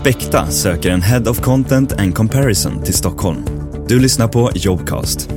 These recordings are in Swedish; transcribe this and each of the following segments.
Spekta söker en Head of Content and Comparison till Stockholm. Du lyssnar på Jobcast.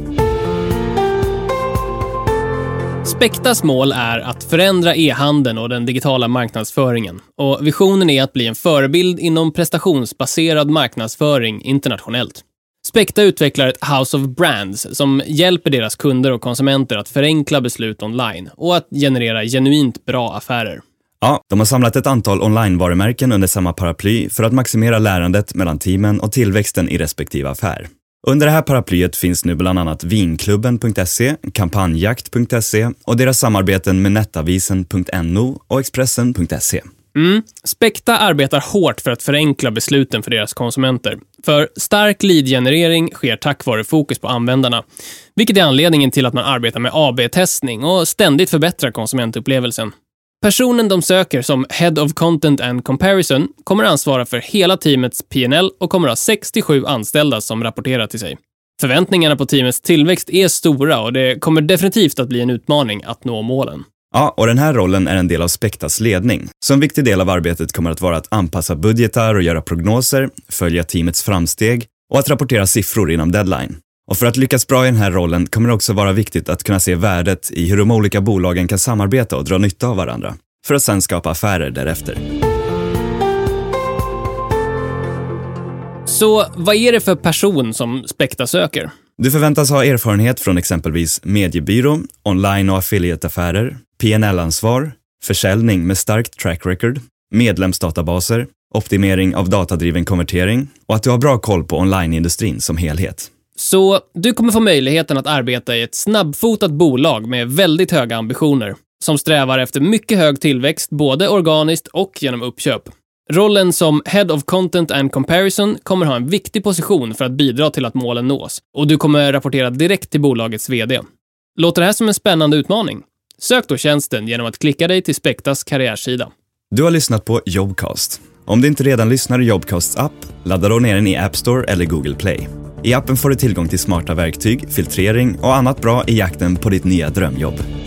Spektas mål är att förändra e-handeln och den digitala marknadsföringen. Och visionen är att bli en förebild inom prestationsbaserad marknadsföring internationellt. Spekta utvecklar ett House of Brands som hjälper deras kunder och konsumenter att förenkla beslut online och att generera genuint bra affärer. Ja, de har samlat ett antal online-varumärken under samma paraply för att maximera lärandet mellan teamen och tillväxten i respektive affär. Under det här paraplyet finns nu bland annat vinklubben.se, kampanjakt.se och deras samarbeten med nettavisen.no och Expressen.se. Mm. Spekta arbetar hårt för att förenkla besluten för deras konsumenter. För stark lead-generering sker tack vare fokus på användarna, vilket är anledningen till att man arbetar med AB-testning och ständigt förbättrar konsumentupplevelsen. Personen de söker som Head of Content and Comparison kommer ansvara för hela teamets PNL och kommer ha 67 anställda som rapporterar till sig. Förväntningarna på teamets tillväxt är stora och det kommer definitivt att bli en utmaning att nå målen. Ja, och den här rollen är en del av Spektas ledning. Så en viktig del av arbetet kommer att vara att anpassa budgetar och göra prognoser, följa teamets framsteg och att rapportera siffror inom deadline. Och för att lyckas bra i den här rollen kommer det också vara viktigt att kunna se värdet i hur de olika bolagen kan samarbeta och dra nytta av varandra, för att sedan skapa affärer därefter. Så vad är det för person som Spekta söker? Du förväntas ha erfarenhet från exempelvis mediebyrå, online och affiliateaffärer, PNL-ansvar, försäljning med starkt track record, medlemsdatabaser, optimering av datadriven konvertering och att du har bra koll på onlineindustrin som helhet. Så du kommer få möjligheten att arbeta i ett snabbfotat bolag med väldigt höga ambitioner, som strävar efter mycket hög tillväxt både organiskt och genom uppköp. Rollen som Head of Content and Comparison kommer ha en viktig position för att bidra till att målen nås och du kommer rapportera direkt till bolagets VD. Låter det här som en spännande utmaning? Sök då tjänsten genom att klicka dig till Spektas karriärsida. Du har lyssnat på Jobcast. Om du inte redan lyssnar i Jobcasts app, ladda då ner den i App Store eller Google Play. I appen får du tillgång till smarta verktyg, filtrering och annat bra i jakten på ditt nya drömjobb.